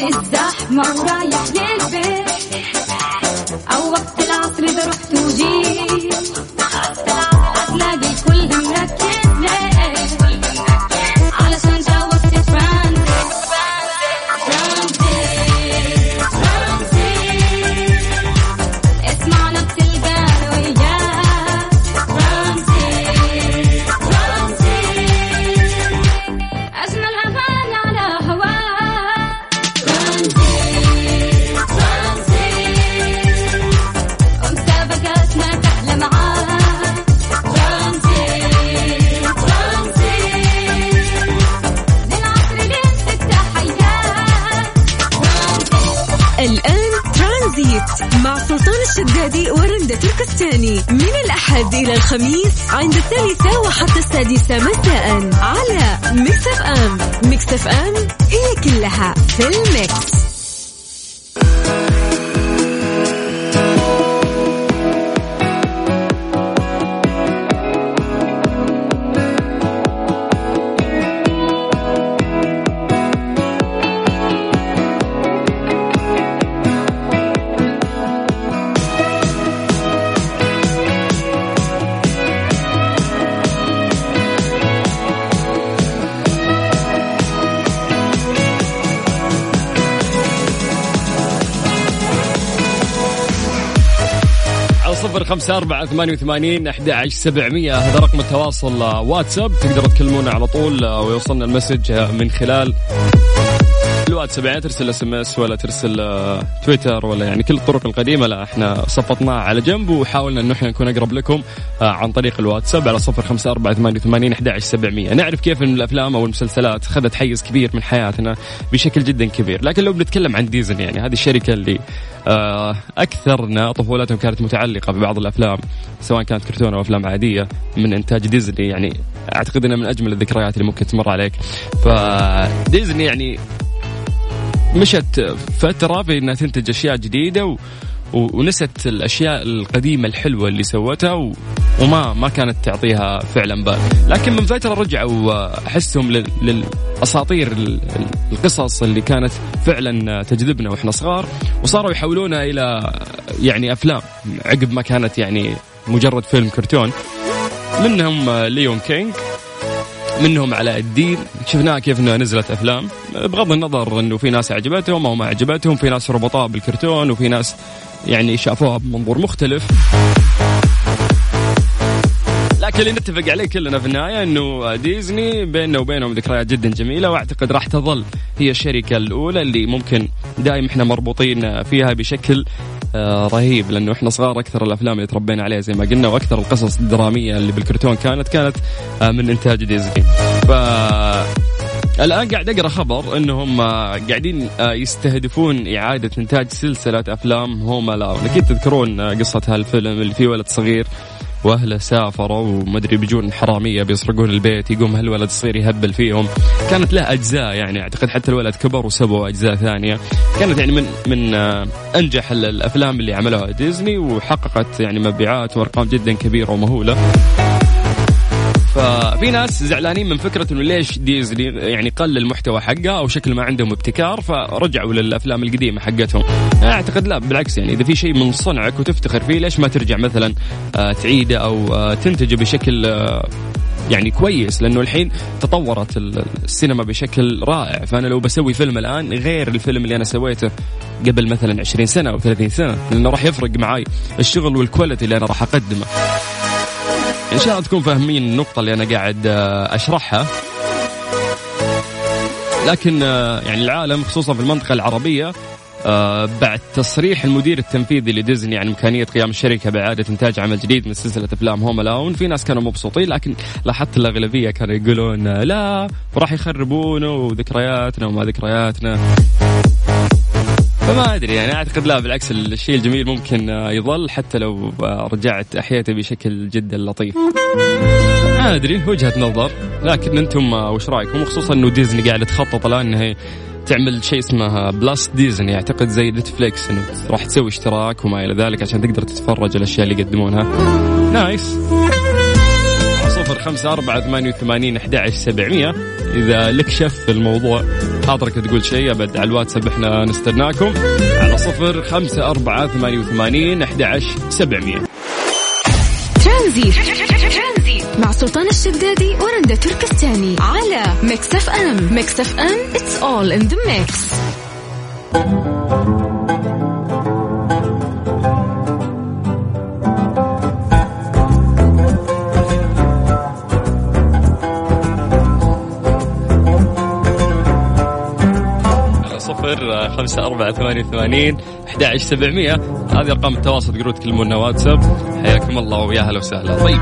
الزحمة ورايح عند الثالثة وحتى السادسة مساء على Mix FM. Mix FM هي كلها في ال mix. خمسة أربعة ثمانية وثمانين أحد عشر سبعمية. هذا رقم التواصل آه، واتساب. تقدروا تكلمونا على طول آه، ويوصلنا ال message آه، من خلال الواتساب يعني ترسل SMS ولا ترسل آه، تويتر ولا يعني كل الطرق القديمة لا إحنا صفطناها على جنب وحاولنا إنه إحنا نكون أقرب لكم آه، عن طريق الواتساب على صفر خمسة أربعة ثمانية وثمانين أحد سبعمية. نعرف كيف ان الأفلام أو المسلسلات خذت حيز كبير من حياتنا بشكل جدا كبير. لكن لو بنتكلم عن ديزني يعني هذه الشركة اللي آه، أكثرنا طفولتهم كانت متعلقة ببعض الأفلام سواء كانت كرتون أو أفلام عادية من إنتاج ديزني يعني أعتقد إنها من أجمل الذكريات اللي ممكن تمر عليك. فديزني يعني مشت فترة بأنها تنتج أشياء جديدة و... ونست الأشياء القديمة الحلوة اللي سوتها و... وما ما كانت تعطيها فعلا بال لكن من فترة رجعوا احسهم لل... للأساطير ال- ال- القصص اللي كانت فعلا تجذبنا وإحنا صغار وصاروا يحولونها إلى يعني أفلام عقب ما كانت يعني مجرد فيلم كرتون منهم Lion King منهم علاء الدين. شفناها كيف انها نزلت أفلام. بغض النظر إنه في ناس عجبتهم أو ما عجبتهم في ناس ربطوها بالكرتون وفي ناس يعني شافوها بمنظور مختلف. لكن اللي نتفق عليه كلنا في النهاية إنه ديزني بيننا وبينهم ذكريات جدا جميلة وأعتقد راح تظل هي الشركة الأولى اللي ممكن دائما إحنا مربوطين فيها بشكل رهيب لأنه إحنا صغار أكثر الأفلام اللي تربينا عليها زي ما قلنا وأكثر القصص الدرامية اللي بالكرتون كانت كانت آه، من إنتاج ديزني. ف الآن قاعد أقرأ خبر انهم آه، قاعدين آه، يستهدفون إعادة إنتاج سلسلة أفلام Home Alone أكيد تذكرون آه، قصة هالفيلم اللي فيه ولد صغير واهله سافروا ومدري بيجون حرامية بيسرقون البيت يقوم هالولد الصغير يهبل فيهم. كانت له أجزاء يعني أعتقد حتى الولد كبر وسووا أجزاء ثانية. كانت يعني من من آه، أنجح ال- الأفلام اللي عملوها ديزني وحققت يعني مبيعات وأرقام جدا كبيرة ومهولة. ففي ناس زعلانين من فكرة إنه ليش ديزني يعني قل المحتوى حقها أو شكل ما عندهم ابتكار فرجعوا للأفلام القديمة حقتهم. أعتقد لا بالعكس يعني إذا في شيء من صنعك وتفتخر فيه ليش ما ترجع مثلا آه، تعيده أو آه، تنتجه بشكل آه، يعني كويس؟ لأنه الحين تطورت ال- السينما بشكل رائع. فأنا لو بسوي فيلم الآن غير الفيلم اللي أنا سويته قبل مثلا 20 سنة أو 30 سنة لأنه راح يفرق معاي الشغل وال quality اللي أنا راح أقدمه. إن شاء الله تكون فاهمين النقطة اللي أنا قاعد آه، أشرحها. لكن آه، يعني العالم خصوصا في المنطقة العربية آه، بعد تصريح المدير التنفيذي لديزني عن إمكانية قيام الشركة بإعادة إنتاج عمل جديد من سلسلة أفلام Home Alone في ناس كانوا مبسوطين لكن لاحظت الأغلبية كانوا يقولون لا وراح يخربونه وذكرياتنا وما ذكرياتنا. فما أدري يعني أعتقد لا بالعكس الشيء الجميل ممكن آه، يظل حتى لو آه، رجعت احياته بشكل جدا لطيف. ما أدري وجهة نظر لكن أنتم آه، وش رأيكم وخصوصا إنه ديزني قاعدة تخطط الآن إنها تعمل شيء اسمه Plus Disney أعتقد زي نتفليكس إنه راح تسوي اشتراك وما إلى ذلك عشان تقدر تتفرج الأشياء اللي يقدمونها. Nice. صفر خمسة أربعة ثمانية وثمانين أحد سبعمية. إذا لك شف في الموضوع خاطرك تقول شيء أبد على الواتساب إحنا نستناكم. على صفر خمسة أربعة ثمانية وثمانين أحد سبعمية. مع سلطان الشدادي ورندا تركستاني على Mix FM. Mix FM it's all in the mix. خمسة أربعة ثمانية وثمانين أحد عشر سبعمية. هذه أرقام التواصل تقدرون تكلمونا واتساب. حياكم الله ويا هلا وسهلا. طيب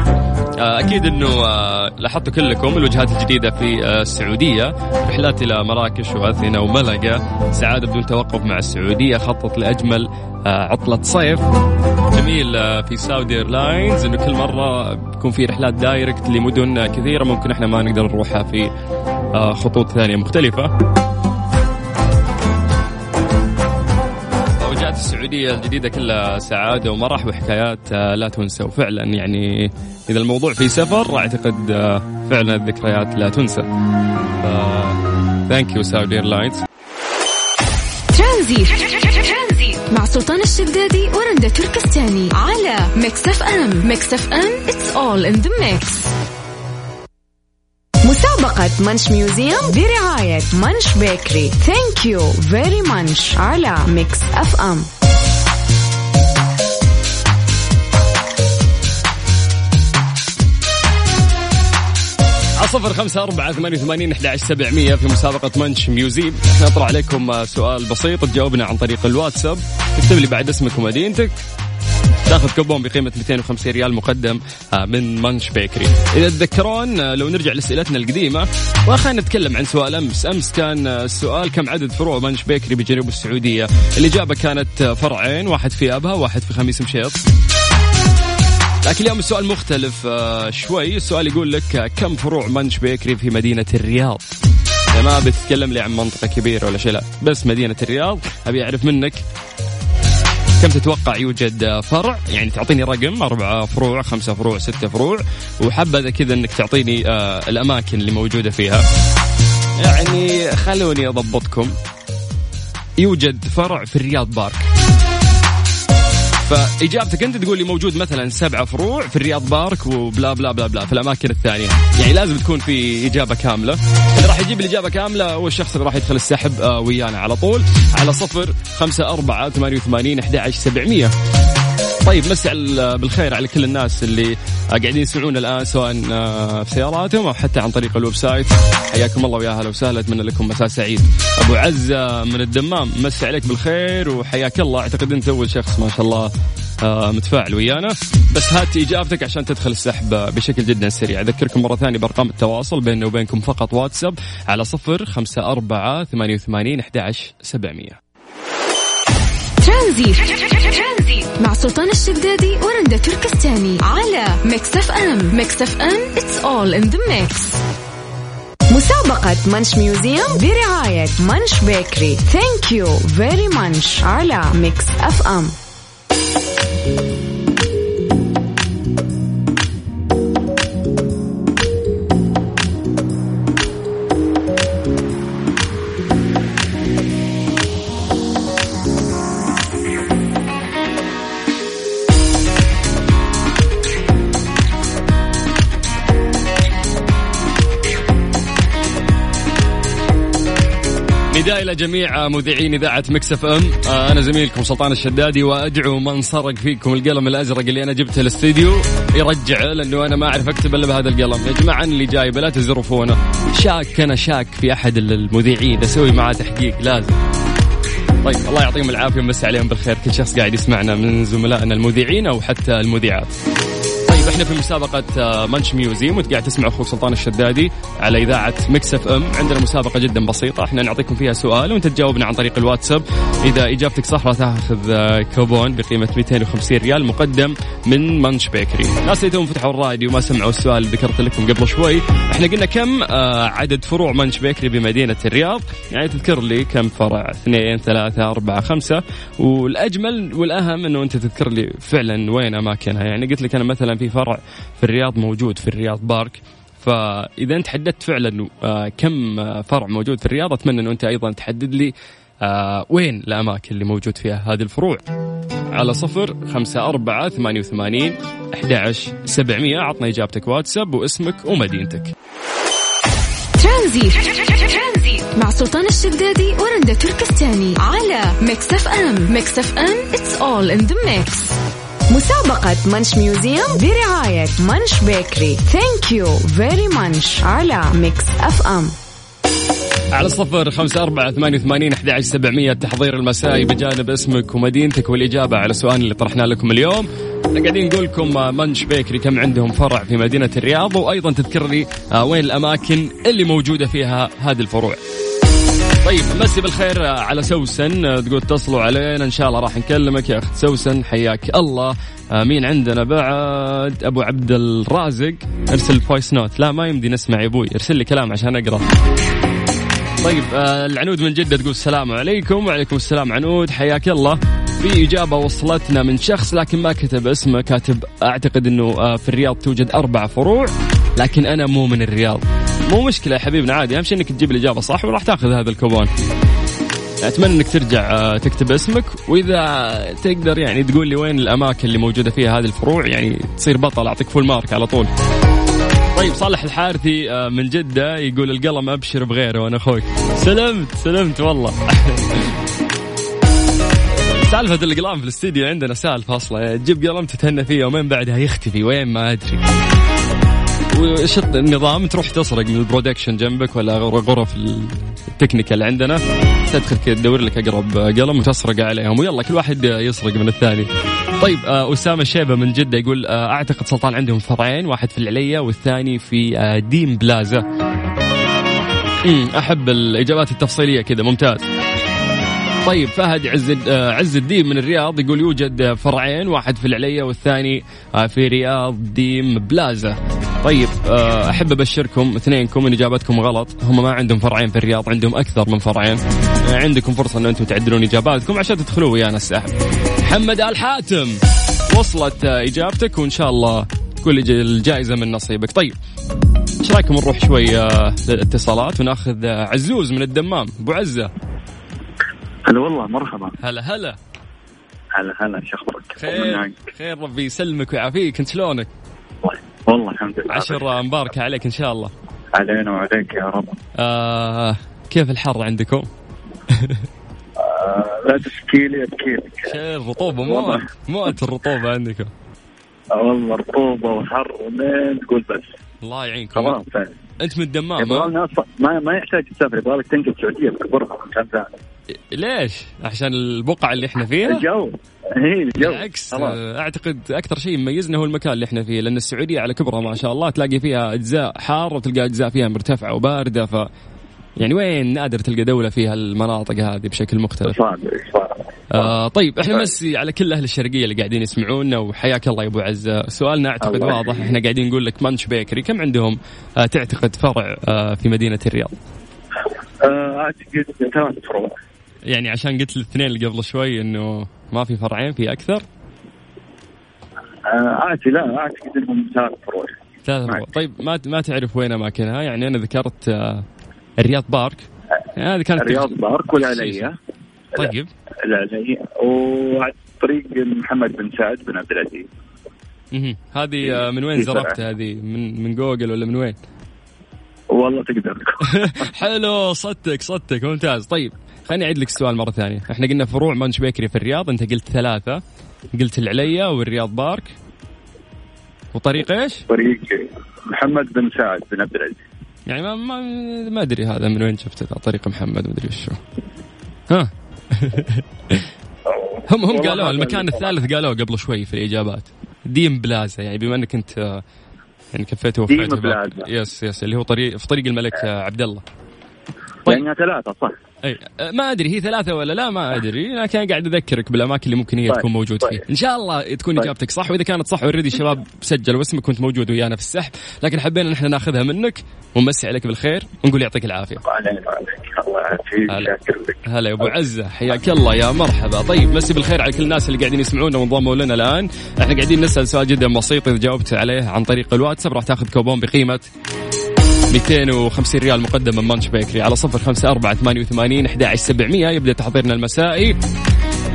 آه، أكيد أنه آه، لاحظتوا كلكم الوجهات الجديدة في آه، السعودية. رحلات إلى مراكش وأثينا وملقا. سعادة بدون توقف مع السعودية. خطط لأجمل عطلة صيف. جميل في Saudi Airlines إنه كل مرة بيكون في رحلات direct لمدن كثيرة ممكن إحنا ما نقدر نروحها في خطوط ثانية مختلفة. وجات السعودية الجديدة كلها سعادة ومرح وحكايات آه، لا تنسى وفعلا يعني إذا الموضوع في سفر أعتقد آه، فعلا الذكريات لا تنسى. thank you Saudi Airlines ترانزيت. مع سلطان الشدادي ورندا تركستاني على Mix FM. Mix FM it's all in the mix. مسابقة Munch Museum برعاية Munch Bakery thank you very Munch على Mix FM صفر خمسة أربعة ثمانية وثمانين أحد سبعمية في مسابقة Munch Museum إحنا نطرح عليكم سؤال بسيط تجاوبنا عن طريق الواتساب. تكتب لي بعد اسمك ومدينتك. تاخذ كوبون بقيمة 250 ريال مقدم آه، من منش بيكري إذا تذكرون آه، لو نرجع لأسئلتنا القديمة وخلينا نتكلم عن سؤال أمس. أمس كان آه، السؤال كم عدد فروع منش بيكري بجنوب السعودية؟ الإجابة كانت فرعين واحد في أبها واحد في خميس مشيط. لكن اليوم السؤال مختلف شوي. السؤال يقول لك كم فروع منش بيكري في مدينة الرياض؟ ما بتتكلم لي عن منطقة كبيرة ولا شيء لا. بس مدينة الرياض أبي أعرف منك كم تتوقع يوجد فرع؟ يعني تعطيني رقم أربعة فروع خمسة فروع ستة فروع وحبذا كذا أنك تعطيني آه، الأماكن اللي موجودة فيها. يعني خلوني أضبطكم. يوجد فرع في الرياض بارك. فإجابتك أنت تقول لي موجود مثلا سبعة فروع في الرياض بارك وبلا بلا بلا بلا في الأماكن الثانية. يعني لازم تكون في إجابة كاملة. اللي راح يجيب الإجابة كاملة هو الشخص اللي راح يدخل السحب آه، ويانا على طول. على صفر خمسة أربعة ثمانية وثمانين أحد عشر سبعمية. طيب مسي بالخير على كل الناس اللي قاعدين يسمعونا الآن سواء آه، في سياراتهم أو حتى عن طريق ال website. حياكم الله ويا هلا وسهلا أتمنى لكم مساء سعيد. أبو عزة من الدمام مسي عليك بالخير وحياك الله. أعتقد أنت أول شخص ما شاء الله آه، متفاعل ويانا. بس هات إجابتك عشان تدخل السحب بشكل جدا سريع. أذكركم مرة ثانية بأرقام التواصل بيننا وبينكم فقط واتساب على صفر خمسة أربعة ثمانية وثمانين أحد عشر ترانزيت. مع سلطان الشدادي ورندا تركستاني على Mix FM Mix FM it's all in the mix. مسابقة Munch Museum برعاية Munch Bakery thank you very Munch على Mix FM نداء إلى جميع مذيعين إذاعة Mix FM آه، أنا زميلكم سلطان الشدادي وأدعو من سرق فيكم القلم الأزرق اللي أنا جبته الاستديو يرجعه لأنه أنا ما أعرف أكتب إلا بهذا القلم. يا جماعة اللي جايبه لا تزرفونه. شاك أنا شاك في أحد المذيعين. أسوي معاه تحقيق لازم. طيب الله يعطيهم العافية ومسي عليهم بالخير. كل شخص قاعد يسمعنا من زملائنا المذيعين أو حتى المذيعات. طيب إحنا في مسابقة Munch Museum وانت قاعد تسمع أخوك سلطان الشدادي على إذاعة Mix FM، عندنا مسابقة جدا بسيطة، إحنا نعطيكم فيها سؤال وأنت تجاوبنا عن طريق الواتساب، إذا إجابتك صح راح تأخذ آه، كوبون بقيمة 250 ريال مقدم من Munch Bakery. ناس اللي توهم فتحوا الراديو وما سمعوا السؤال اللي ذكرت لكم قبل شوي، إحنا قلنا كم آه، عدد فروع Munch Bakery بمدينة الرياض؟ يعني تذكر لي كم فرع؟ اثنين، ثلاثة، أربعة، خمسة، والأجمل والأهم إنه أنت تذكر لي فعلا وين أماكنها، يعني قلت لك أنا مثلا في فرع في الرياض موجود في الرياض بارك. فإذا أنت حددت فعلا آه، كم آه، فرع موجود في الرياض أتمنى انه أنت أيضا تحدد لي آه، وين الأماكن اللي موجود فيها هذه الفروع. على صفر خمسة أربعة ثمانية وثمانين أحد سبعمية. عطنا إجابتك واتساب واسمك ومدينتك. ترانزيت. مع سلطان الشدادي ورندا تركستاني. على Mix FM. Mix FM it's all in the mix مسابقة Munch Museum برعاية Munch Bakery thank you very Munch على Mix FM على صفر خمسة أربعة ثمانية وثمانين أحد سبعمية. التحضير المسائي بجانب اسمك ومدينتك والإجابة على السؤال اللي طرحناه لكم اليوم. قاعدين نقول لكم آه، Munch Bakery كم عندهم فرع في مدينة الرياض؟ وأيضا تذكر لي آه، وين الأماكن اللي موجودة فيها هذه الفروع؟ طيب مسي بالخير على سوسن تقول اتصلوا علينا إن شاء الله راح نكلمك. يا أخت سوسن حياك الله. مين عندنا بعد؟ أبو عبد الرازق. ارسل voice note لا ما يمدي نسمع يا أبوي. ارسل لي كلام عشان أقرأ. طيب آه، العنود من جدة تقول السلام عليكم. وعليكم السلام عنود. حياك الله. في إجابة وصلتنا من شخص لكن ما كتب اسمه. كاتب أعتقد أنه آه، في الرياض توجد أربع فروع لكن أنا مو من الرياض. مو مشكلة يا حبيبنا عادي. أهم شيء أنك تجيب الإجابة صح وراح تاخذ هذا الكوبون. أتمنى إنك ترجع آه، تكتب اسمك وإذا تقدر يعني تقول لي وين الأماكن اللي موجودة فيها هذه الفروع يعني تصير بطل أعطيك full mark على طول. طيب صالح الحارثي آه، من جدة يقول القلم أبشر بغيره وأنا أخوك سلمت سلمت والله. سالفة الأقلام في الاستديو عندنا سالفة أصلا. تجيب قلم تتهنى فيه يومين بعدها يختفي وين ما أدري. وش النظام؟ تروح تسرق من ال production جنبك ولا غرف ال technical اللي عندنا. تدخل كذا تدور لك أقرب قلم وتسرق عليهم ويلا كل واحد يسرق من الثاني. طيب آه، أسامة الشيبه من جدة يقول آه، أعتقد سلطان عندهم فرعين واحد في العليا والثاني في آه، ديم بلازا. أحب الإجابات التفصيلية كذا ممتاز. طيب فهد عز آه، عز الدين من الرياض يقول يوجد فرعين واحد في العليا والثاني آه، في رياض ديم بلازا. طيب آه، أحب أبشركم اثنينكم إن إجابتكم غلط. هم ما عندهم فرعين في الرياض عندهم أكثر من فرعين. عندكم فرصة إن أنتم تعدلون إجاباتكم عشان تدخلوا ويانا السحب. محمد آل حاتم وصلت إجابتك وإن شاء الله الج- الجائزة من نصيبك. طيب إيش رأيكم نروح شوي للاتصالات وناخذ عزوز من الدمام. أبو عزة. هلا والله مرحبا هلا هلا هلا هلا شو أخبارك؟ خير خير ربي يسلمك ويعافيك انت شلونك؟ والله الحمد لله عشر مباركة عليك إن شاء الله. علينا وعليك يا رب آه كيف الحر عندكم؟ آه لا تشكي لي أبكي لك شيء الرطوبة موت. موت الرطوبة عندكم. آه والله رطوبة وحر ومين تقول بس الله يعينكم. خلاص يعني. أنت من الدمام ما ما يحتاج تسافر يبغى لك تنقل السعودية بكبرها مكان ثاني ليش؟ عشان البقعة اللي إحنا فيها؟ الجو. هي الجو. بالعكس أعتقد أكثر شيء يميزنا هو المكان اللي إحنا فيه لأن السعودية على كبرها ما شاء الله تلاقي فيها أجزاء حارة وتلقى أجزاء فيها مرتفعة وباردة ف يعني وين نادر تلقى دولة فيها المناطق هذه بشكل مختلف. صعب صعب آه طيب إحنا نمسي على كل أهل الشرقية اللي قاعدين يسمعونا وحياك الله يا أبو عزه سؤالنا أعتقد واضح إحنا قاعدين نقول لك مانش بيكري. كم عندهم آه تعتقد فرع آه في مدينة الرياض؟ آه، أعتقد ثلاث فروع يعني عشان قلت الاثنين اللي قبل شوي إنه ما في فرعين في أكثر؟ آه، اعتقد لا اعتقد انهم ثلاث فروع. ثلاث فروع. طيب ما ما تعرف وين أماكنها؟ يعني أنا ذكرت آه الرياض بارك. يعني هذه كانت الرياض بارك والعليا. طيب. العليا. وعلى طريق محمد بن سعد بن عبد العزيز. مهم. هذه آه من وين. زرفت هذه؟ من من جوجل ولا من وين؟ والله تقدر. حلو صدتك صدتك. ممتاز. طيب. خليني أعيد لك السؤال مرة ثانية. إحنا قلنا فروع مانش بيكري في الرياض أنت قلت ثلاثة. قلت العليا والرياض بارك. وطريق إيش؟ طريق محمد بن سعد بن عبد العزيز. يعني ما ما, ما أدري هذا من وين شفته طريق محمد ما أدري وشو ها. هم هم قالوا المكان الثالث قالوه قبل شوي في الإجابات. ديم بلازا يعني بما إنك أنت يعني كفيت ديم ووفيت بلازا. yes yes اللي هو طريق في طريق الملك عبد الله طيب. لانها ثلاثة صح. اي ما أدري هي ثلاثة ولا لا؟ ما أدري لكن قاعد أذكرك بالأماكن اللي ممكن هي طيب، تكون موجود طيب. فيه إن شاء الله تكون طيب. إجابتك صح وإذا كانت صح already الشباب سجلوا اسمك كنت موجود ويانا في السحب. لكن حبينا نحن ناخذها منك ونمسي عليك بالخير ونقول يعطيك العافية. الله يعافيك هلا يا أبو عزة حياك الله يا مرحبا. طيب مسي بالخير على كل الناس اللي قاعدين يسمعونا وانضموا لنا الآن. إحنا قاعدين نسأل سؤال جدا بسيط إذا جاوبت عليه عن طريق الواتساب راح تاخذ كوبون بقيمة. 250 ريال مقدم من Munch Bakery على صفر خمسة أربعة ثمانية وثمانين أحد سبعمية. يبدأ تحضيرنا المسائي.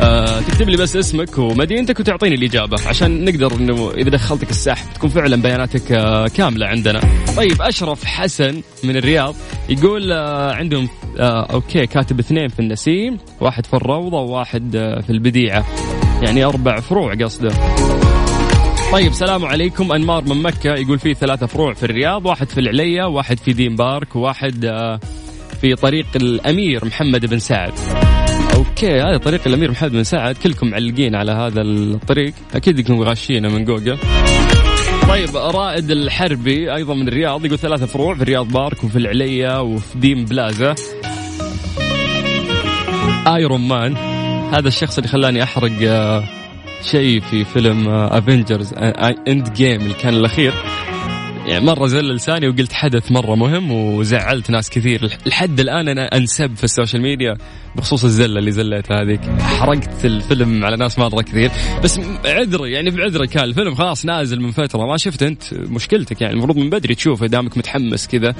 آه تكتب لي بس اسمك ومدينتك وتعطيني الإجابة عشان نقدر إنه إذا دخلتك السحب تكون فعلا بياناتك آه كاملة عندنا. طيب أشرف حسن من الرياض يقول آه عندهم آه okay كاتب اثنين في النسيم واحد في الروضة وواحد آه في البديعة. يعني أربع فروع قصده. طيب سلام عليكم. أنمار من مكة يقول في ثلاثة فروع في الرياض واحد في العليه واحد في دين بارك وواحد آه، في طريق الأمير محمد بن سعد. okay هذا طريق الأمير محمد بن سعد. كلكم معلقين على هذا الطريق. أكيد انكم غاشينه من جوجل. طيب رائد الحربي أيضا من الرياض يقول ثلاثة فروع في الرياض بارك وفي العليه وفي ديم بلازا. Iron Man هذا الشخص اللي خلاني أحرق آه، شيء في فيلم Avengers Endgame اللي كان الأخير. يعني مرة زل لساني وقلت حدث مرة مهم وزعلت ناس كثير. لحد الآن أنا أنسب في ال social media بخصوص الزلة اللي زليتها هذيك. حرقت الفيلم على ناس مره كثير. بس عذري يعني بعذري كان الفيلم خلاص نازل من فترة ما شفت أنت مشكلتك يعني. المفروض من بدري تشوفه دامك متحمس كذا.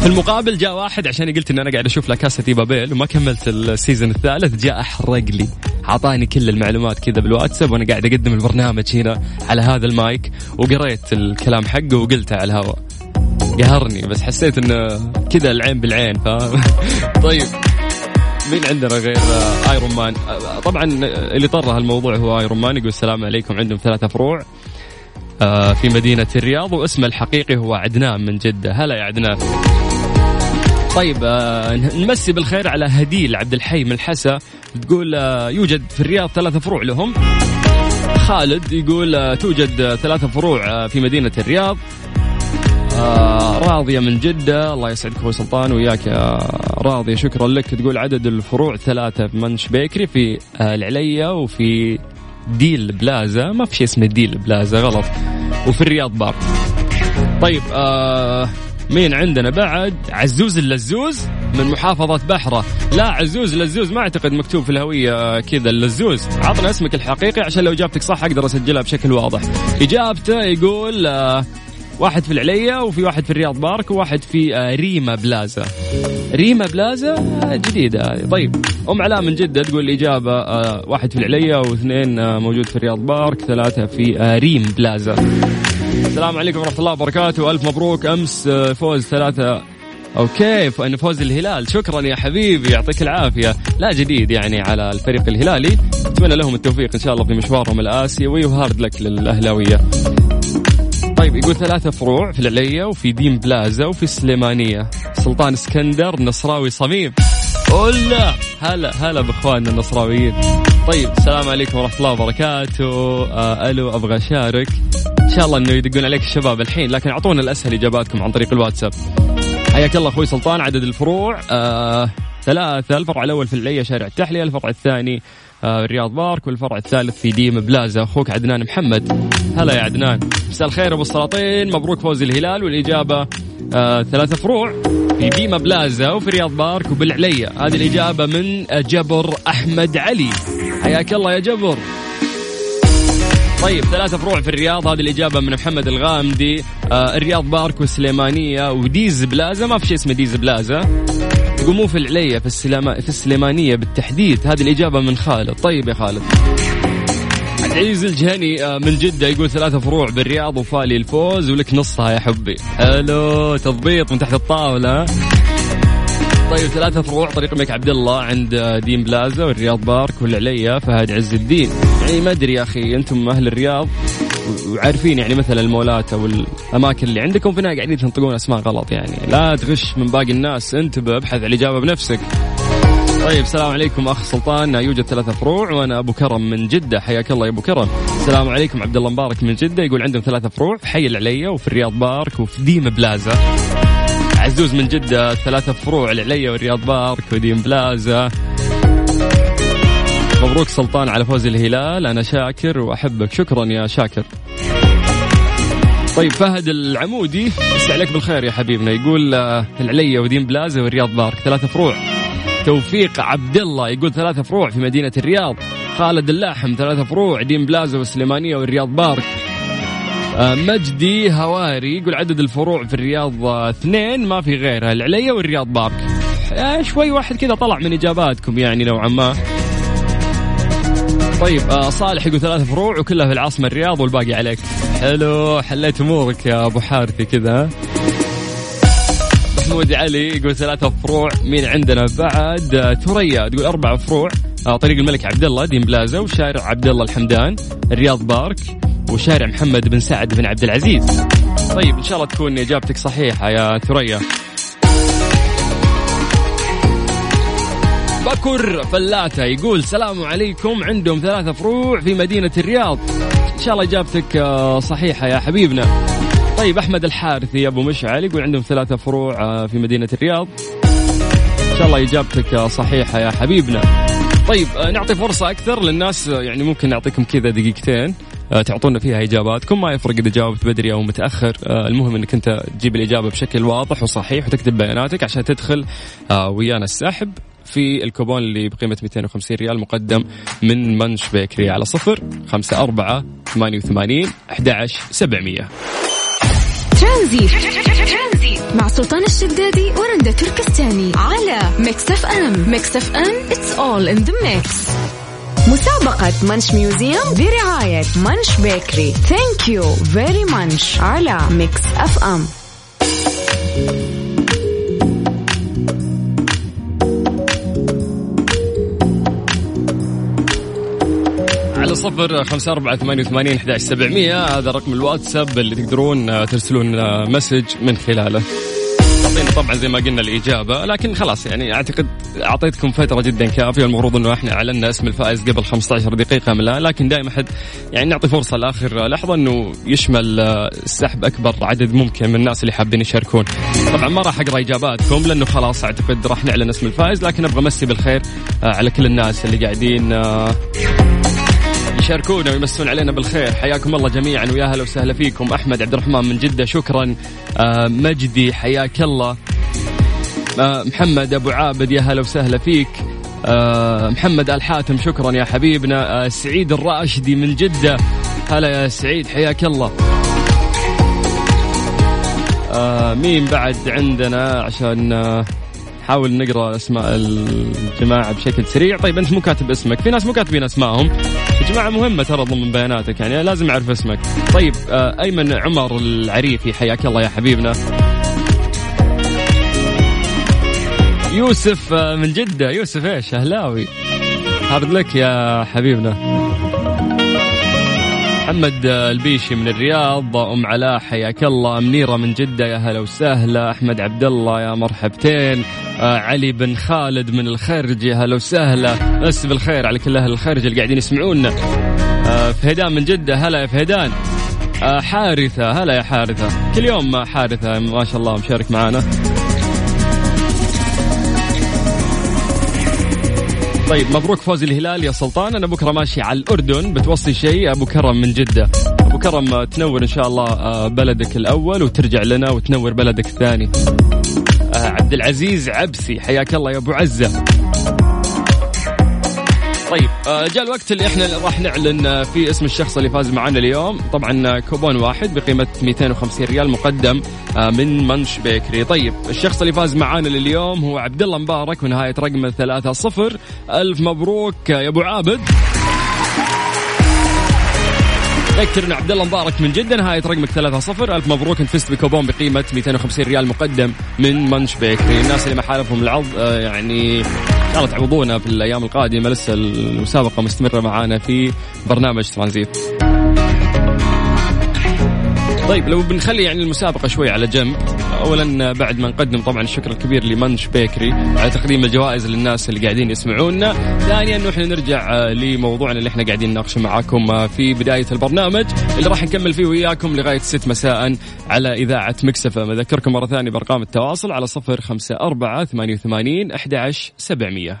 في المقابل جاء واحد عشان قلت إن أنا قاعد أشوف La Casa de Papel وما كملت ال season الثالث جاء أحرق لي. أعطاني كل المعلومات كذا بالواتساب وأنا قاعد أقدم البرنامج هنا على هذا المايك وقريت الكلام حقه وقلته على الهواء. قهرني بس حسيت إنه كذا العين بالعين ف طيب مين عندنا غير Iron Man طبعا اللي طره الموضوع هو Iron Man يقول السلام عليكم عندهم ثلاثة فروع. آه، في مدينة الرياض واسمه الحقيقي هو عدنان من جدة. هلا يا عدنان. طيب آه، نمسي بالخير على هديل عبد الحي من الحسا. تقول آه، يوجد في الرياض ثلاثة فروع لهم. خالد يقول آه، توجد ثلاثة فروع آه، في مدينة الرياض. راضية من جدة الله يسعدك أخوي سلطان وياك يا راضية شكرا لك. تقول عدد الفروع ثلاثة في منش بيكري في العلية وفي ديل بلازا. ما في شيء اسمه ديل بلازا غلط. وفي الرياض بار طيب آه مين عندنا بعد؟ عزوز اللزوز. من محافظة بحرة. لا عزوز لزوز ما أعتقد مكتوب في الهوية كذا. اللزوز عطنا اسمك الحقيقي عشان لو إجابتك صح أقدر أسجلها بشكل واضح. إجابته يقول آه واحد في العلية وفي واحد في الرياض بارك وواحد في آه ريما بلازا. ريما بلازا؟ آه، جديدة. طيب أم علاء من جدة تقول الإجابة آه واحد في العلية واثنين آه موجود في الرياض بارك ثلاثة في آه ريم بلازا. السلام عليكم ورحمة الله وبركاته. ألف مبروك. أمس آه، فوز ثلاثة okay ف- فوز الهلال. شكرا يا حبيبي يعطيك العافية. لا جديد يعني على الفريق الهلالي. أتمنى لهم التوفيق إن شاء الله في مشوارهم الآسيوي و hard luck للأهلاوية. طيب يقول ثلاثة فروع في العلية وفي ديم بلازا وفي السليمانية سلطان اسكندر نصراوي صميم. ولا هلا هلا بإخواننا النصراويين. طيب السلام عليكم ورحمة الله وبركاته. آه ألو أبغى أشارك. إن شاء الله إنه يدقون عليك الشباب الحين لكن أعطونا الأسهل إجاباتكم عن طريق الواتساب. حياك الله أخوي سلطان عدد الفروع آه ثلاثة الفرع الأول في العلية شارع التحلية الفرع الثاني آه الرياض بارك والفرع الثالث في ديم بلازا. أخوك عدنان محمد. هلا يا عدنان. مساء الخير أبو السلاطين. مبروك فوز الهلال والإجابة آه ثلاثة فروع في ديما بلازا وفي رياض بارك وبالعلية هذه الإجابة من جبر أحمد علي. حياك الله يا جبر. طيب ثلاثة فروع في الرياض. هذه الإجابة من محمد الغامدي. آه الرياض بارك والسليمانية وديز بلازا. ما في شيء اسمه ديز بلازا. يقول مو في العلية في السليما في السليمانية بالتحديد. هذه الإجابة من خالد. طيب يا خالد. العزيز الجهني آه، من جدة يقول ثلاثة فروع بالرياض وفالي الفوز ولك نصها يا حبي. حلو تضبيط من تحت الطاولة. طيب ثلاثة فروع طريق الملك عبد الله عند آه، دين بلازا والرياض بارك والعلية فهد عز الدين. يعني ما أدري يا أخي أنتم أهل الرياض وعارفين يعني مثلا المولات أو الأماكن اللي عندكم في النهاية قاعدين تنطقون أسماء غلط يعني. لا تغش من باقي الناس انتبه ابحث عن الإجابة بنفسك. طيب السلام عليكم أخ سلطان يوجد ثلاثة فروع وأنا أبو كرم من جدة. حياك الله يا أبو كرم. السلام عليكم عبد الله مبارك من جدة. يقول عندهم ثلاثة فروع في حي العلية وفي الرياض بارك وفي ديم بلازا. عزوز من جدة ثلاثة فروع العليا والرياض بارك ودين بلازا. مبروك سلطان على فوز الهلال. أنا شاكر وأحبك. شكرا يا شاكر. طيب فهد العمودي مسي عليك بالخير يا حبيبنا. يقول آه، العليا ودين بلازا والرياض بارك. ثلاثة فروع. توفيق عبد الله يقول ثلاثة فروع في مدينة الرياض. خالد اللاحم ثلاثة فروع. دين بلازا والسليمانية والرياض بارك. آه، مجدي هواري يقول عدد الفروع في الرياض آه، اثنين. ما في غيرها. العليا والرياض بارك. شوي واحد كذا طلع من إجاباتكم يعني نوعا ما. طيب آه صالح يقول ثلاث فروع وكلها في العاصمة الرياض والباقي عليك حلو حليت أمورك يا أبو حارثي كذا؟ محمود علي يقول ثلاثة فروع مين عندنا بعد؟ آه، ثريا تقول أربع فروع. آه طريق الملك عبد الله دين بلازا وشارع عبد الله الحمدان الرياض بارك وشارع محمد بن سعد بن عبد العزيز. طيب إن شاء الله تكون إجابتك صحيحة يا ثريا بكر فلاتة يقول سلام عليكم. عندهم ثلاثة فروع في مدينة الرياض. إن شاء الله إجابتك آه، صحيحة يا حبيبنا. طيب أحمد الحارثي أبو مشعل يقول عندهم ثلاثة فروع آه، في مدينة الرياض. إن شاء الله إجابتك آه، صحيحة يا حبيبنا. طيب نعطي فرصة أكثر للناس يعني ممكن نعطيكم كذا دقيقتين تعطونا فيها إجاباتكم. ما يفرق إذا جاوبت بدري أو متأخر. آه، المهم أنك أنت تجيب الإجابة بشكل واضح وصحيح وتكتب بياناتك عشان تدخل ويانا السحب. في الكوبون اللي بقيمة 250 ريال مقدم من Munch Bakery على صفر خمسة أربعة ثمانية وثمانين أحد سبعمية. ترانزيت. مع سلطان الشدادي ورندا تركستاني على Mix FM. Mix FM it's all in the mix. مسابقة Munch Museum برعاية Munch Bakery. thank you very Munch على Mix FM. صفر خمسة أربعة ثمانية وثمانين أحد سبعمية. هذا رقم الواتساب اللي تقدرون آه، ترسلون آه، message من خلاله. تعطينا طبعا زي ما قلنا الإجابة لكن خلاص يعني أعتقد أعطيتكم فترة جدا كافية. المفروض أنه إحنا أعلنا اسم الفائز قبل 15 دقيقة من الآن لكن دائما أحد يعني نعطي فرصة لآخر لحظة أنه يشمل آه، السحب أكبر عدد ممكن من الناس اللي حابين يشاركون. طبعا ما راح أقرأ إجاباتكم لأنه خلاص أعتقد راح نعلن اسم الفائز لكن أبغى أمسي بالخير على كل الناس اللي قاعدين يشاركونا ويمسون علينا بالخير. حياكم الله جميعا ويا هلا وسهلا فيكم. أحمد عبد الرحمن من جدة شكرا. آه مجدي حياك الله. آه محمد أبو عابد يا هلا وسهلا فيك. آه محمد آل حاتم شكرا يا حبيبنا. سعيد الراشدي من جدة. هلا يا سعيد حياك الله. مين بعد عندنا عشان نحاول نقرأ أسماء الجماعة بشكل سريع. طيب أنت مو كاتب اسمك. في ناس مو كاتبين أسمائهم. يا جماعة مهمة ترى ضمن بياناتك يعني لازم أعرف اسمك. طيب آه أيمن عمر العريفي حياك الله يا حبيبنا. يوسف آه من جدة. يوسف إيش؟ أهلاوي. هارد لك يا حبيبنا. محمد البيشي من الرياض. أم علاء حياك الله. منيره من جدة يا هلا وسهلا. أحمد عبد الله يا مرحبتين. آه علي بن خالد من الخرج يا هلا وسهلا. بس بالخير على كل أهل الخرج اللي قاعدين يسمعونا. آه فهدان من جدة. هلا يا فهدان آه حارثة. هلا يا حارثة. كل يوم حارثة. ما شاء الله مشارك معانا. طيب مبروك فوز الهلال يا سلطان. أنا بكره ماشي على الأردن. بتوصي شيء أبو كرم من جدة. أبو كرم آه، تنور إن شاء الله آه، بلدك الأول وترجع لنا وتنور بلدك الثاني. آه، عبد العزيز عبسي حياك الله يا أبو عزة. طيب آه، جاء الوقت اللي إحنا راح نعلن آه، فيه اسم الشخص اللي فاز معنا اليوم. طبعا آه، كوبون واحد بقيمة 250 ريال مقدم آه، من Munch Bakery. طيب الشخص اللي فاز معنا لليوم هو عبد الله مبارك ونهاية رقمه 3 0 ألف مبروك آه، يا أبو عابد. ذكر ان عبد الله مبارك من جدة نهاية رقمك 3 0 ألف مبروك انت فزت بكوبون بقيمة 250 ريال مقدم من Munch Bakery الناس اللي ما حالفهم الحظ آه، يعني الله تعوضونا في الأيام القادمة لسه المسابقة مستمرة معانا في برنامج ترانزيت. طيب لو بنخلي يعني المسابقة شوي على جنب اولا بعد ما نقدم طبعا الشكر الكبير لمنش بيكري على تقديم الجوائز للناس اللي قاعدين يسمعونا. ثانيا انه إحنا نرجع آه، لموضوعنا اللي إحنا قاعدين نناقشه معاكم آه، في بداية البرنامج اللي راح نكمل فيه وياكم لغاية ست مساء على إذاعة مكسفه أذكركم مرة ثانية بأرقام التواصل على 054 88 11700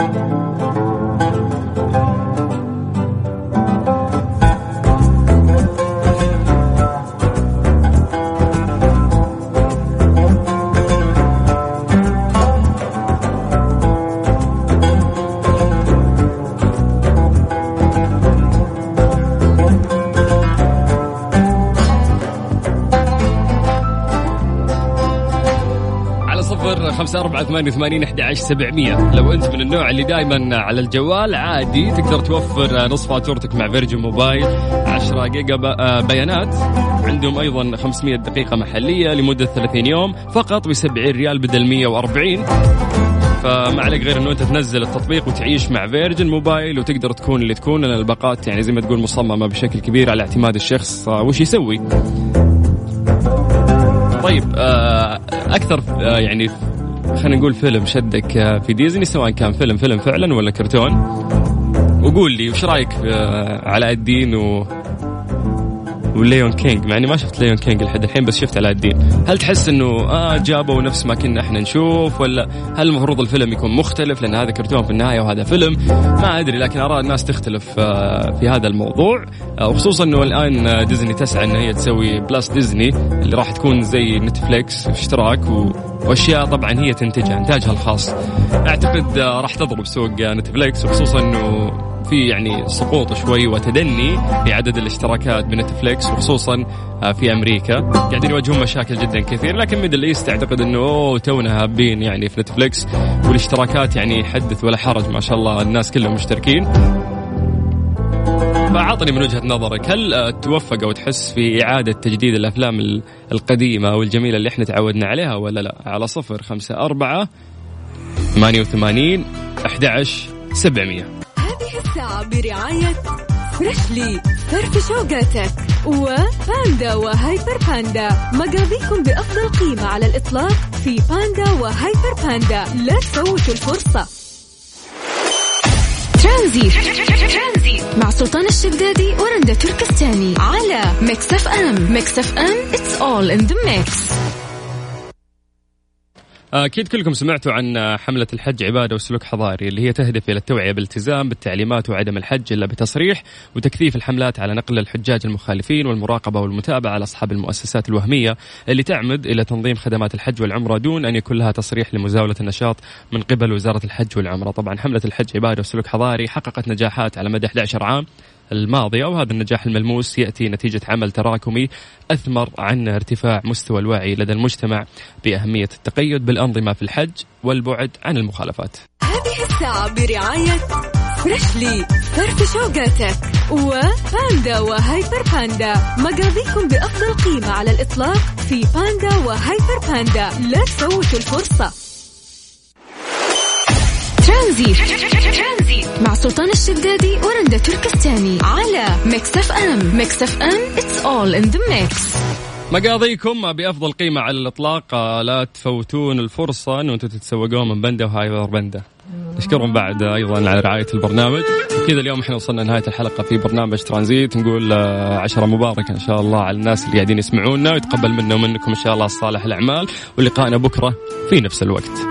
أربعة ثمانية وثمانين أحد عشر سبعمية. لو أنت من النوع اللي دائما على الجوال عادي تقدر توفر نصف فاتورتك مع Virgin Mobile 10 جيجا آه، بيانات. عندهم أيضا 500 دقيقة محلية لمدة 30 يوم فقط ب 70 ريال بدل 140 فما عليك غير إنه أنت تنزل التطبيق وتعيش مع Virgin Mobile وتقدر تكون اللي تكون. لأن الباقات يعني زي ما تقول مصممة بشكل كبير على اعتماد الشخص. آه، وش يسوي. طيب آه، أكثر يعني خلينا نقول فيلم شدك في ديزني سواء كان فيلم فيلم فعلا ولا كرتون. وقول لي وش رأيك علاء الدين و Lion King مع إني ما شفت Lion King لحد الحين بس شفت علاء الدين. هل تحس إنه آه جابوا نفس ما كنا إحنا نشوف ولا هل المفروض الفيلم يكون مختلف؟ لأن هذا كرتون في النهاية وهذا فيلم. ما أدري لكن اراء الناس تختلف آه، في هذا الموضوع. آه، وخصوصا إنه الآن ديزني تسعى إن هي تسوي Plus Disney اللي راح تكون زي نتفليكس اشتراك و... وأشياء طبعا هي تنتجها إنتاجها الخاص. أعتقد آه، راح تضرب سوق نتفليكس وخصوصا إنه في يعني سقوط شوي وتدني في عدد الاشتراكات بنتفليكس وخصوصا آه، في أمريكا. قاعدين يواجهون مشاكل جدا كثير لكن Middle East أعتقد إنه تونا هابين يعني في نتفليكس والاشتراكات يعني حدث ولا حرج ما شاء الله الناس كلهم مشتركين. فعطني من وجهة نظرك هل آه، توفق أو تحس في إعادة تجديد الأفلام ال- القديمة والجميلة اللي إحنا تعودنا عليها ولا لا؟ على صفر خمسة أربعة ثمانية وثمانين أحد عشر سبعمية. هذه الساعة برعاية Freshly فرفش أوقاتك وباندا وهايبر باندا. مقاضيكم بأفضل قيمة على الإطلاق في باندا وهايبر باندا. لا تفوتوا الفرصة. ترانزيت. مع سلطان الشدادي ورندا تركستاني على Mix FM. Mix FM it's all in the mix. أكيد كلكم سمعتوا عن حملة الحج عبادة وسلوك حضاري اللي هي تهدف إلى التوعية بالالتزام بالتعليمات وعدم الحج إلا بتصريح وتكثيف الحملات على نقل الحجاج المخالفين والمراقبة والمتابعة على أصحاب المؤسسات الوهمية اللي تعمد إلى تنظيم خدمات الحج والعمرة دون أن يكون لها تصريح لمزاولة النشاط من قبل وزارة الحج والعمرة. طبعا حملة الحج عبادة وسلوك حضاري حققت نجاحات على مدى 11 عام الماضية وهذا النجاح الملموس يأتي نتيجة عمل تراكمي أثمر عن ارتفاع مستوى الوعي لدى المجتمع بأهمية التقيد بالأنظمة في الحج والبعد عن المخالفات. هذه الساعة برعاية Freshly فرفش أوقاتك وباندا وهايبر باندا مقاضيكم بأفضل قيمة على الإطلاق في باندا وهايبر باندا لا تفوتوا الفرصة. ترانزيت مع سلطان الشدادي ورندا تركستاني على Mix FM Mix FM it's all in the mix. مقاضيكم بأفضل قيمة على الإطلاق. آه، لا تفوتون الفرصة أن أنتم تتسوقون من بندا وهايبر بندا نشكرهم بعد أيضا على رعاية البرنامج. وكذا اليوم إحنا وصلنا نهاية الحلقة في برنامج ترانزيت. نقول آه، عشرة مباركة إن شاء الله على الناس اللي قاعدين يسمعونا. ويتقبل منا ومنكم إن شاء الله صالح الأعمال. ولقائنا بكرة في نفس الوقت.